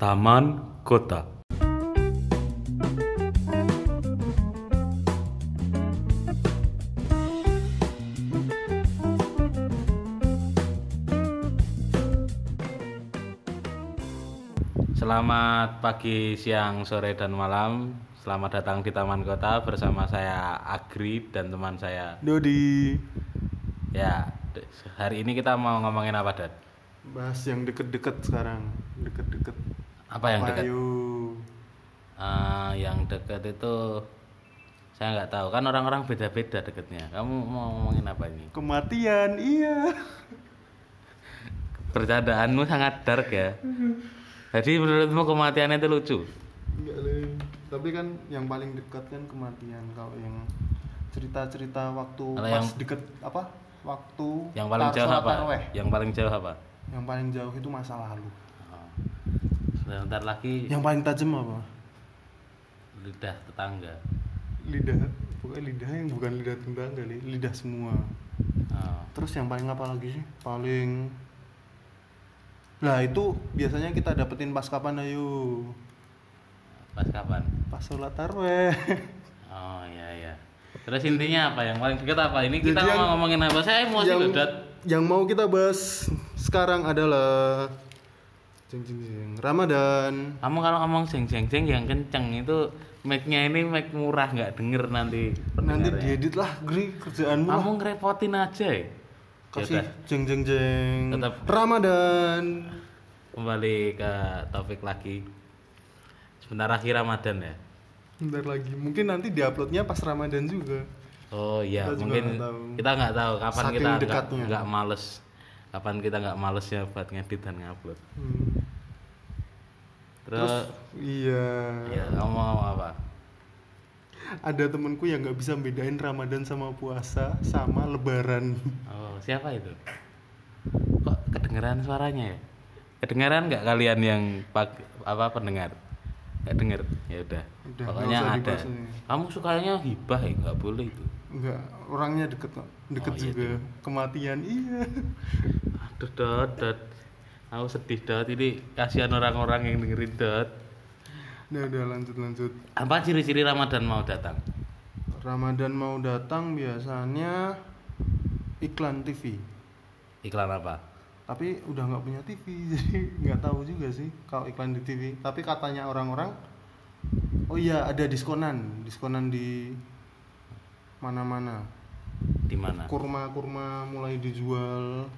Taman Kota. Selamat pagi, siang, sore, dan malam. Selamat datang di Taman Kota bersama saya Agri dan teman saya. Dodi Ya, hari ini kita mau ngomongin apa, Dad? bahas yang deket-deket sekarang deket-deket Apa yang dekat? Ah, yang dekat itu saya nggak tahu kan orang-orang beda-beda deketnya. Kamu mau ngomongin apa ini? kematian iya Percandaanmu sangat dark ya. Jadi menurutmu kematian itu lucu? enggak tapi kan yang paling dekat kan kematian kalau yang cerita-cerita waktu Kalau pas yang- deket apa waktu Yang paling jauh apa? taraweh. Yang paling jauh apa? yang paling jauh itu masa lalu Sebentar lagi yang paling tajam apa lidah tetangga. lidah pokoknya lidah yang bukan lidah tetangga li lidah semua Oh. terus yang paling apa lagi sih paling lah itu biasanya kita dapetin pas kapan ayo Pas kapan? pas sholat taraweh Oh iya iya. Terus intinya apa? Yang paling dekat apa? Ini kita Jadi mau yang- ngomongin apa? Saya emosi yang, loh, yang mau kita bahas sekarang adalah jeng jeng jeng Ramadan Kamu kalau ngomong jeng jeng jeng yang kenceng itu mic-nya ini mic murah nggak denger nanti. nanti diedit lah Gri kerjaanmu. Kamu ngerepotin aja ya. kasih Yaudah, jeng jeng jeng Tetap. Ramadan kembali ke topik lagi. Sebentar lagi Ramadan ya. bentar lagi mungkin nanti diuploadnya pas Ramadan juga Oh iya, Kita mungkin tahu. kita nggak tahu kapan Saking kita nggak males. Kapan kita nggak males ya buat ngedit dan ngupload. Hmm. Terus, iya ya kamu mau apa? ada temenku yang nggak bisa bedain Ramadan sama puasa sama Lebaran Oh, siapa itu? Kok kedengeran suaranya ya? Kedengeran nggak kalian yang pak apa pendengar? Nggak denger? Ya udah. Pokoknya ada. Kamu sukanya hibah ya? Nggak boleh itu. Enggak, orangnya deket kok. Deket Oh, iya, juga. Kematian iya. Aduh, dot, dot. Aku sedih dot. Ini kasihan orang-orang yang dengerin dot. Udah, udah lanjut lanjut. Apa ciri-ciri Ramadan mau datang? Ramadan mau datang biasanya iklan TV. Iklan apa? Tapi udah nggak punya TV, jadi nggak tahu juga sih kalau iklan di TV. Tapi katanya orang-orang, oh iya ada diskonan, diskonan di mana-mana. Di mana? Kurma-kurma mulai dijual,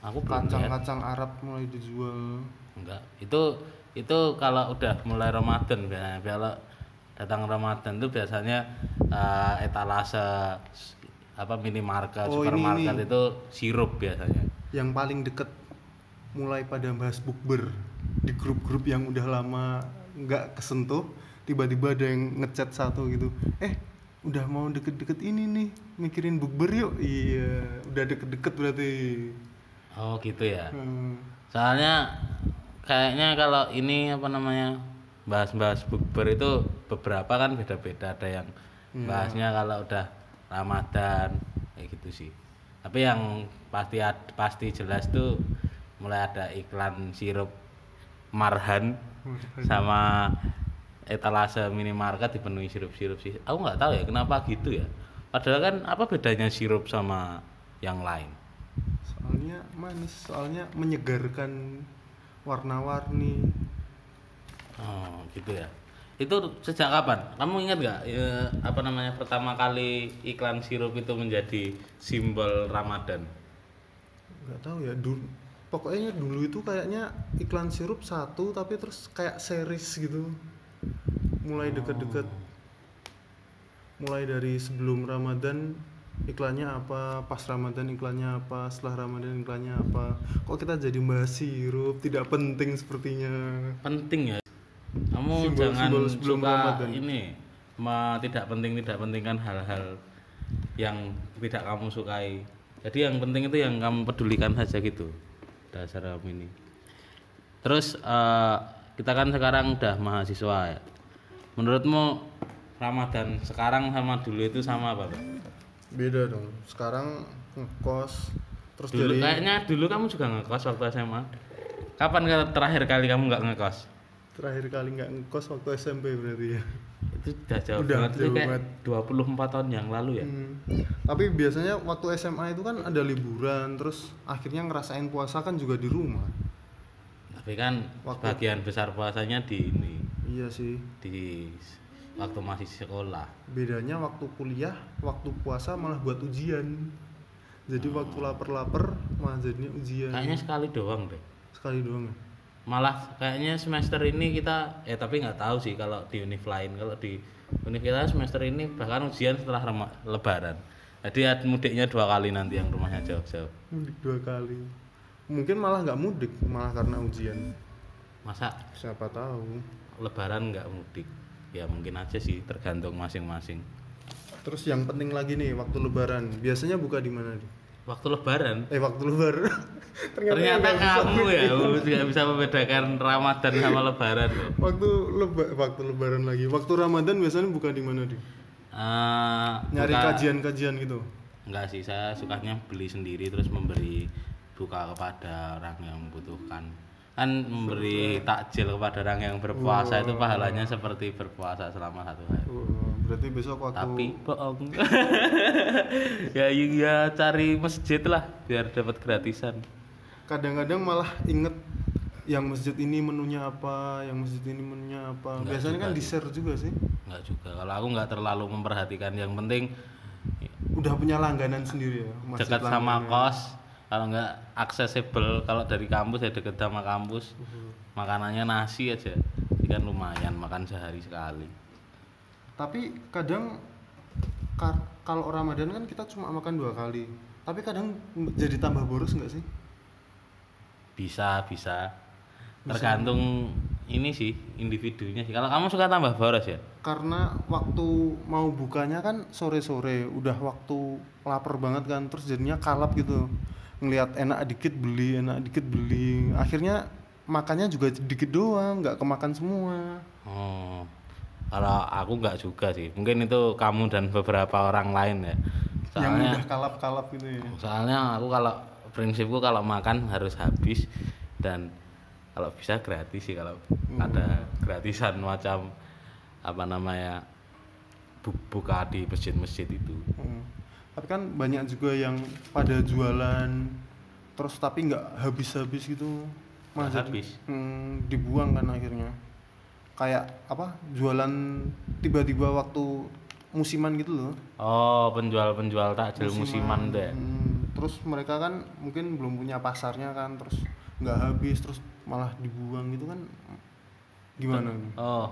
Aku kacang-kacang Arab mulai dijual. Enggak. Itu itu kalau udah mulai Ramadan biasanya. Kalau datang Ramadan tuh biasanya eh, etalase apa minimarket, Oh, ini, supermarket ini. itu sirup biasanya. yang paling deket mulai pada bahas bukber di grup-grup yang udah lama nggak kesentuh tiba-tiba ada yang ngechat satu gitu eh udah mau deket-deket ini nih mikirin bukber yuk iya udah deket-deket berarti Oh, gitu ya. Hmm. Soalnya kayaknya kalau ini apa namanya? bahas-bahas bukber itu beberapa kan beda-beda ada yang Iya. bahasnya kalau udah Ramadan kayak gitu sih. Tapi yang pasti pasti jelas tuh mulai ada iklan sirup Marhan sama etalase minimarket dipenuhi sirup-sirup sih. Aku nggak tahu ya kenapa gitu ya. Padahal kan apa bedanya sirup sama yang lain? soalnya manis soalnya menyegarkan warna-warni Oh gitu ya. Itu sejak kapan? Kamu ingat nggak ya, apa namanya pertama kali iklan sirup itu menjadi simbol Ramadan? nggak tahu ya dulu pokoknya dulu itu kayaknya iklan sirup satu tapi terus kayak series gitu mulai deket-deket mulai dari sebelum Ramadan iklannya apa pas Ramadan iklannya apa setelah Ramadan iklannya apa kok kita jadi bahas sirup tidak penting sepertinya Penting ya. Kamu Simbol- jangan simbol sebelum suka Ramadan. ini ma- tidak penting tidak pentingkan hal-hal yang tidak kamu sukai. Jadi yang penting itu yang kamu pedulikan saja gitu. Dasar kamu ini. Terus eh, kita kan sekarang udah mahasiswa ya. Menurutmu Ramadan sekarang sama dulu itu sama apa, Pak? beda dong sekarang ngekos terus Dulu dari kayaknya dulu kamu juga ngekos waktu SMA. Kapan terakhir kali kamu nggak ngekos? terakhir kali nggak ngekos waktu SMP berarti ya itu udah jauh Udah, banget jauh kayak banget. 24 tahun yang lalu ya Hmm. Tapi biasanya waktu SMA itu kan ada liburan, terus akhirnya ngerasain puasa kan juga di rumah. tapi kan Waktu- sebagian besar puasanya di ini Iya sih. di waktu masih sekolah Bedanya waktu kuliah, waktu puasa malah buat ujian. Jadi waktu lapar-lapar malah jadinya ujian. kayaknya sekali doang deh sekali doang. ya? malah kayaknya semester ini kita eh tapi nggak tahu sih kalau di univ lain kalau di univ kita semester ini bahkan ujian setelah lebaran jadi ad- mudiknya dua kali nanti yang rumahnya jauh-jauh Mudik dua kali. Mungkin malah nggak mudik, malah karena ujian. masa Siapa tahu. Lebaran nggak mudik ya mungkin aja sih tergantung masing-masing Terus yang penting lagi nih waktu lebaran, biasanya buka di mana nih? waktu lebaran Eh waktu lebaran. ternyata nggak bisa kamu ya nggak bisa membedakan ramadan sama lebaran waktu leba waktu lebaran lagi. Waktu Ramadan biasanya buka di mana nih? Eh, Nyari kajian-kajian gitu. Enggak sih, saya sukanya beli sendiri terus memberi buka kepada orang yang membutuhkan. Kan memberi takjil kepada orang yang berpuasa itu pahalanya seperti berpuasa selama satu hari. Oh, berarti besok waktu Tapi bohong. ya ya cari masjid lah biar dapat gratisan. kadang-kadang malah inget yang masjid ini menunya apa, yang masjid ini menunya apa. Enggak Biasanya kan di-share juga sih. Enggak juga. Kalau aku nggak terlalu memperhatikan yang penting Udah punya langganan sendiri ya, dekat sama kos. Kalau nggak accessible kalau dari kampus ya dekat sama kampus. Mhm. Makanannya nasi aja. Jadi kan lumayan makan sehari sekali. Tapi kadang ka- kalau Ramadan kan kita cuma makan dua kali. Tapi kadang jadi tambah boros nggak sih? bisa bisa tergantung ini sih individunya sih kalau kamu suka tambah boros ya Karena waktu mau bukanya kan sore-sore, udah waktu lapar banget kan, terus jadinya kalap gitu. Ngelihat enak dikit beli, enak dikit beli. Akhirnya makannya juga dikit doang, nggak kemakan semua. oh kalau aku nggak juga sih mungkin itu kamu dan beberapa orang lain ya yang soalnya udah kalap-kalap gitu ya. soalnya aku kalau prinsipku kalau makan harus habis dan kalau bisa gratis sih kalau ada gratisan macam apa namanya bu- buka di masjid-masjid itu Hmm. Tapi kan banyak juga yang pada jualan terus tapi nggak habis-habis gitu. Jadi- habis. hmm, dibuang kan akhirnya. Kayak apa? Jualan tiba-tiba waktu musiman gitu loh. oh penjual-penjual takjil musiman deh Hmm, terus mereka kan mungkin belum punya pasarnya kan terus nggak habis terus malah dibuang gitu kan gimana? Oh,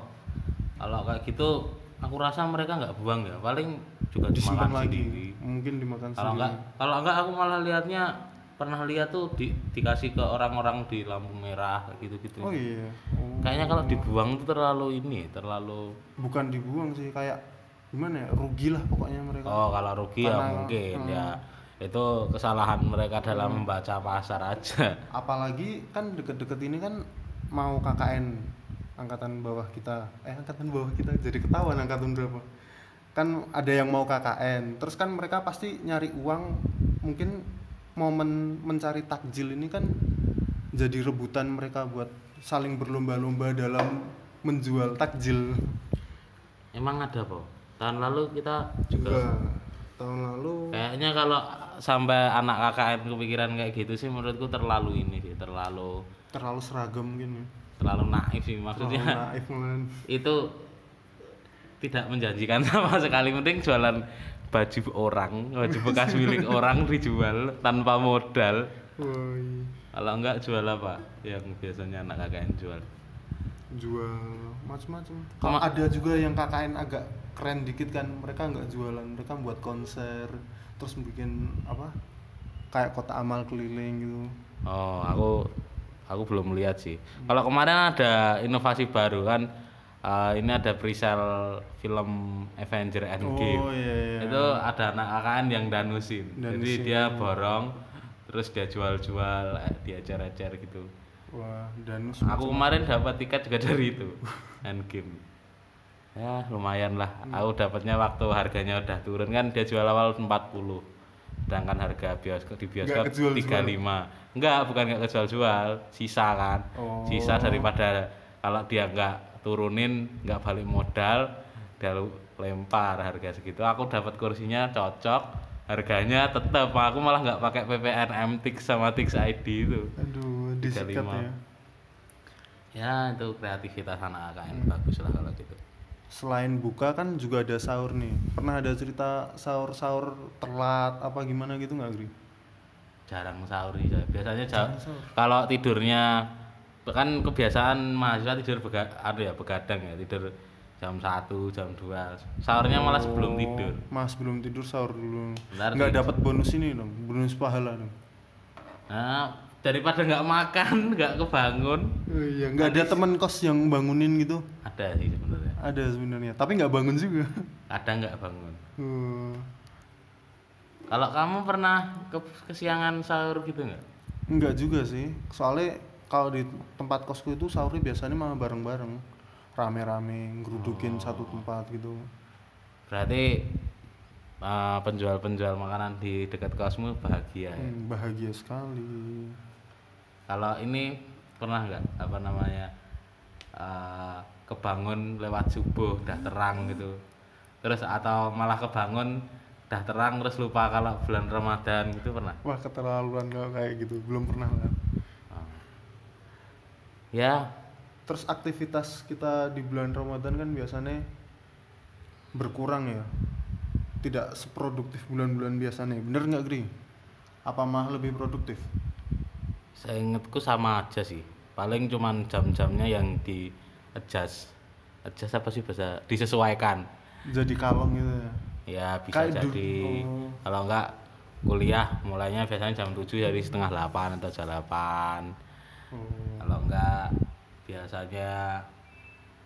kalau kayak gitu aku rasa mereka nggak buang ya, paling juga Disimpan dimakan lagi. sendiri. Mungkin dimakan Kalau enggak, kalau enggak aku malah lihatnya pernah lihat tuh di, dikasih ke orang-orang di lampu merah kayak gitu-gitu. Oh iya. Oh. Kayaknya kalau dibuang tuh terlalu ini, terlalu bukan dibuang sih kayak gimana ya rugi lah pokoknya mereka oh kalau rugi ya Karena- mungkin hmm. ya itu kesalahan mereka dalam membaca pasar aja. apalagi kan deket-deket ini kan mau KKN angkatan bawah kita eh angkatan bawah kita jadi ketahuan angkatan berapa kan ada yang mau KKN terus kan mereka pasti nyari uang mungkin momen mencari takjil ini kan jadi rebutan mereka buat saling berlomba-lomba dalam menjual takjil Emang ada po? Tahun lalu kita juga Enggak. tahun lalu Kayaknya kalau sampai anak KKN kepikiran kayak gitu sih menurutku terlalu ini sih, terlalu terlalu seragam mungkin ya terlalu naif sih terlalu maksudnya. naif man. itu tidak menjanjikan sama sekali mending jualan baju orang, baju bekas milik orang dijual tanpa modal. Kalau enggak jual apa? Yang biasanya anak KKN jual. jual macam-macam. Kalau ada juga yang KKN agak keren dikit kan, mereka nggak jualan, mereka buat konser, terus bikin apa? Kayak kota amal keliling gitu. Oh, aku aku belum lihat sih. Kalau kemarin ada inovasi baru kan eh, ini ada presale film Avenger Endgame. Oh iya iya. Itu ada anak KKN yang danusin. Jadi Danusin. dia borong terus dia jual-jual, dia ecer-ecer gitu. Wah, danus. Aku kemarin dapat tiket juga dari itu Endgame. Ya lumayan lah. Aku dapatnya waktu harganya udah turun kan dia jual awal 40. Sedangkan harga bioskop di bioskop kejual-jual. 35. Enggak, bukan enggak kejual jual, sisa kan. Oh. Sisa daripada kalau dia nggak turunin nggak balik modal dia lu- lempar harga segitu aku dapat kursinya cocok harganya tetap aku malah nggak pakai PPN MTix sama Tix ID itu aduh disikat 35. ya ya itu kreativitas anak AKN bagus lah kalau gitu selain buka kan juga ada sahur nih pernah ada cerita sahur-sahur telat apa gimana gitu nggak Gri? jarang sahur sih saya. biasanya ja- Jarang sahur. kalau tidurnya kan kebiasaan mahasiswa tidur bega, ada ya begadang ya tidur jam 1 jam 2 sahurnya malah sebelum Oh, tidur. mas belum tidur sahur dulu. Bentar nggak dapat bonus ini dong bonus pahala dong nah daripada nggak makan nggak kebangun. Oh, iya nggak ada teman kos yang bangunin gitu? Ada sih sebenarnya. Ada sebenarnya tapi nggak bangun juga. Kadang nggak bangun. Oh, kalau kamu pernah ke kesiangan sahur gitu nggak? Nggak juga sih. Soalnya kalau di tempat kosku itu sahurnya biasanya malah bareng-bareng. Rame-rame ngerudukin satu tempat gitu. Berarti eh, penjual-penjual makanan di dekat kosmu bahagia ya? Hmm, bahagia sekali. Kalau ini pernah nggak? Apa namanya? Eh, kebangun lewat subuh udah terang gitu, terus atau malah kebangun udah terang terus lupa kalau bulan Ramadan gitu pernah? wah keterlaluan kalau kayak gitu. Belum pernah Oh. Ya. Terus aktivitas kita di bulan Ramadan kan biasanya berkurang ya. Tidak seproduktif bulan-bulan biasanya. Bener nggak Gri? apa mah lebih produktif? saya ingetku sama aja sih, paling cuman jam-jamnya yang di adjust, adjust apa sih bahasa? Disesuaikan. jadi kalong gitu ya? Ya bisa Kayak jadi. oh. kalau enggak kuliah mulainya biasanya jam 7 jadi setengah 8 atau jam 8 Oh. kalau enggak biasanya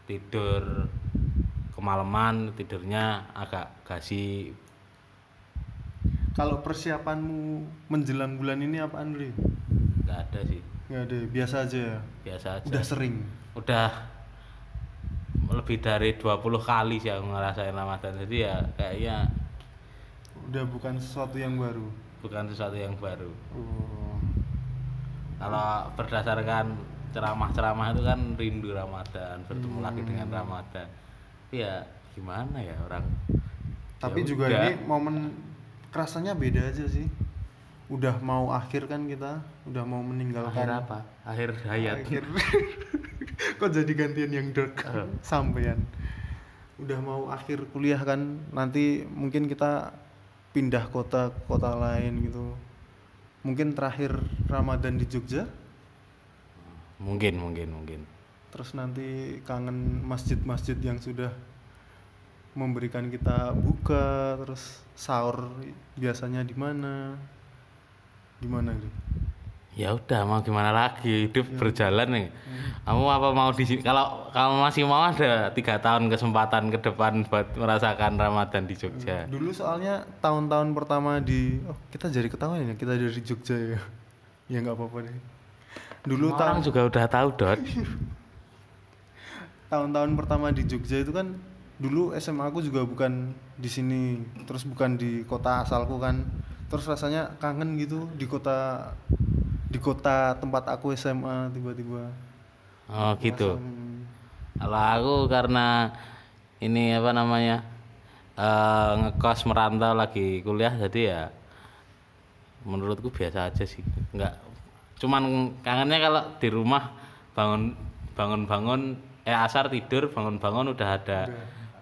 tidur kemalaman tidurnya agak gasi kalau persiapanmu menjelang bulan ini apa Andri? enggak ada sih. Nggak ada biasa aja ya? Biasa aja. Udah sering? Udah lebih dari 20 kali sih aku ngerasain Ramadan. Jadi ya kayaknya udah bukan sesuatu yang baru? Bukan sesuatu yang baru. Oh. Kalau berdasarkan ceramah-ceramah itu kan rindu Ramadan bertemu lagi Hmm. dengan Ramadan ya gimana ya orang tapi Ya juga udah. ini momen kerasanya beda aja sih udah mau akhir kan kita udah mau meninggalkan akhir apa akhir hayat Akhir. kok jadi gantian yang dark Oh. sampean udah mau akhir kuliah kan nanti mungkin kita pindah kota kota lain gitu mungkin terakhir Ramadan di Jogja? Mungkin mungkin mungkin. Terus nanti kangen masjid-masjid yang sudah memberikan kita buka terus sahur biasanya di mana? Gimana gitu ya udah mau gimana lagi? Hidup Ya. berjalan nih. Kamu apa mau di sini? Kalau kamu masih mau ada tiga tahun kesempatan ke depan buat merasakan Ramadan di Jogja. Dulu soalnya tahun-tahun pertama di oh kita jadi ketahuan ya kita dari Jogja ya. Ya nggak apa-apa deh. Dulu Semua orang tahun juga udah tahu dot. Tahun-tahun pertama di Jogja itu kan dulu SMA aku juga bukan di sini terus bukan di kota asalku kan. Terus rasanya kangen gitu di kota di kota tempat aku SMA tiba-tiba. Oh gitu. Hmm, Kalau aku karena ini apa namanya eh, ngekos merantau lagi kuliah jadi ya menurutku biasa aja sih. Nggak cuman kangennya kalau di rumah bangun bangun bangun eh asar tidur bangun bangun udah ada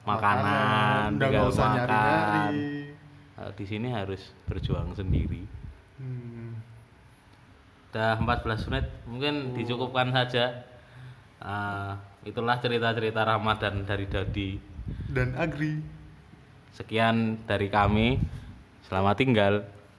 makanan, udah tinggal nggak usah makan. di sini harus berjuang sendiri. Hmm. Udah 14 menit mungkin dicukupkan saja. Eh, itulah cerita-cerita Ramadan dari Dodi dan Agri. Sekian dari kami. Selamat tinggal